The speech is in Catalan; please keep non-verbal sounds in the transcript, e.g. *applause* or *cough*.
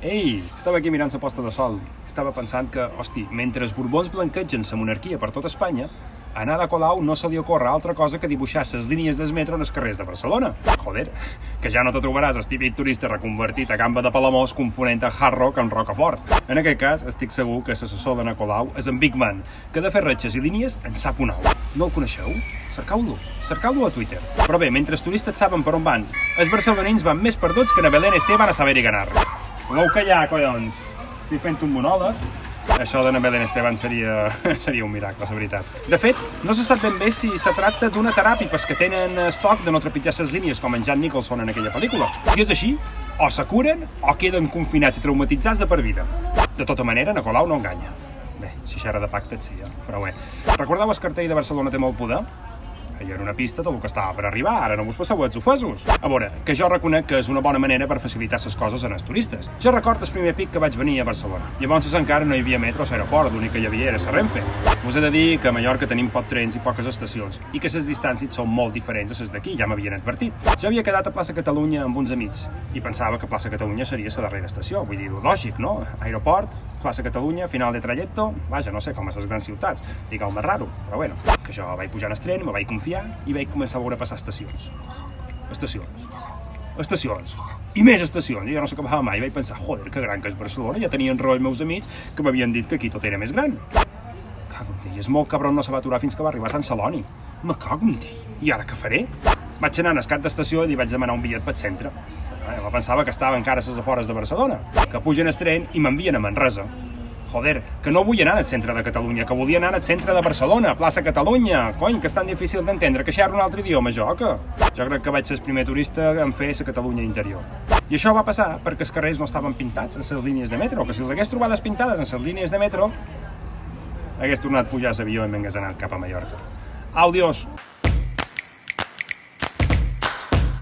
Ei, estava aquí mirant la posta de sol. Estava pensant que, hosti, mentre els borbons blanquegen la monarquia per tot Espanya, a Nada Colau no se li ocorre altra cosa que dibuixar les línies del metro en els carrers de Barcelona. Joder, que ja no te trobaràs el típic turista reconvertit a Gamba de Palamós confonent a Hard Rock amb Rocafort. En aquest cas, estic segur que l'assessor de Colau és en Big Man, que de fer retxes i línies en sap un au. No el coneixeu? Cercau-lo, cercau-lo a Twitter. Però bé, mentre els turistes saben per on van, els barcelonins van més perduts que na Belén Esteban a saber-hi ganar. Voleu callar, collons? Estic fent un monòleg. Això de Belén Esteban seria, *laughs* seria un miracle, la veritat. De fet, no se sap ben bé si se tracta d'una teràpia que tenen estoc de no trepitjar les línies com en Jan Nicholson en aquella pel·lícula. Si és així, o se curen o queden confinats i traumatitzats de per vida. De tota manera, na Colau no enganya. Bé, si era de pacte, sí, eh? però bé. Recordeu el cartell de Barcelona té molt poder? Hi era una pista del que estava per arribar, ara no vos passeu els ofesos. A veure, que jo reconec que és una bona manera per facilitar les coses els turistes. Jo record el primer pic que vaig venir a Barcelona. Llavors encara no hi havia metro a l'aeroport, l'únic que hi havia era la Renfe. Us he de dir que a Mallorca tenim pocs trens i poques estacions, i que les distàncies són molt diferents a les d'aquí, ja m'havien advertit. Jo havia quedat a plaça Catalunya amb uns amics, i pensava que plaça Catalunya seria la darrera estació, vull dir, lògic, no? Aeroport, plaça Catalunya, final de trajecto, vaja, no sé com a les grans ciutats, digueu més raro, però bueno, que jo vaig pujar en el tren, me vaig confiar i vaig començar a veure passar estacions. Estacions. Estacions. I més estacions. I jo no sé què va mai. Vaig pensar, joder, que gran que és Barcelona. Ja tenien raó els meus amics que m'havien dit que aquí tot era més gran. Cago en és molt cabron no se va aturar fins que va arribar a Sant Celoni. Me cago en ti. I ara què faré? Vaig anar a escat d'estació i vaig demanar un bitllet pel centre. Jo pensava que estava encara a les afores de Barcelona, que pugen el tren i m'envien a Manresa. Joder, que no vull anar al centre de Catalunya, que volia anar al centre de Barcelona, plaça Catalunya. Cony, que és tan difícil d'entendre, que xerro un altre idioma, jo, que? Jo crec que vaig ser el primer turista en fer la Catalunya interior. I això va passar perquè els carrers no estaven pintats en les línies de metro, que si els hagués trobat pintades en les línies de metro, hagués tornat a pujar l'avió i m'hagués anat cap a Mallorca. Audios!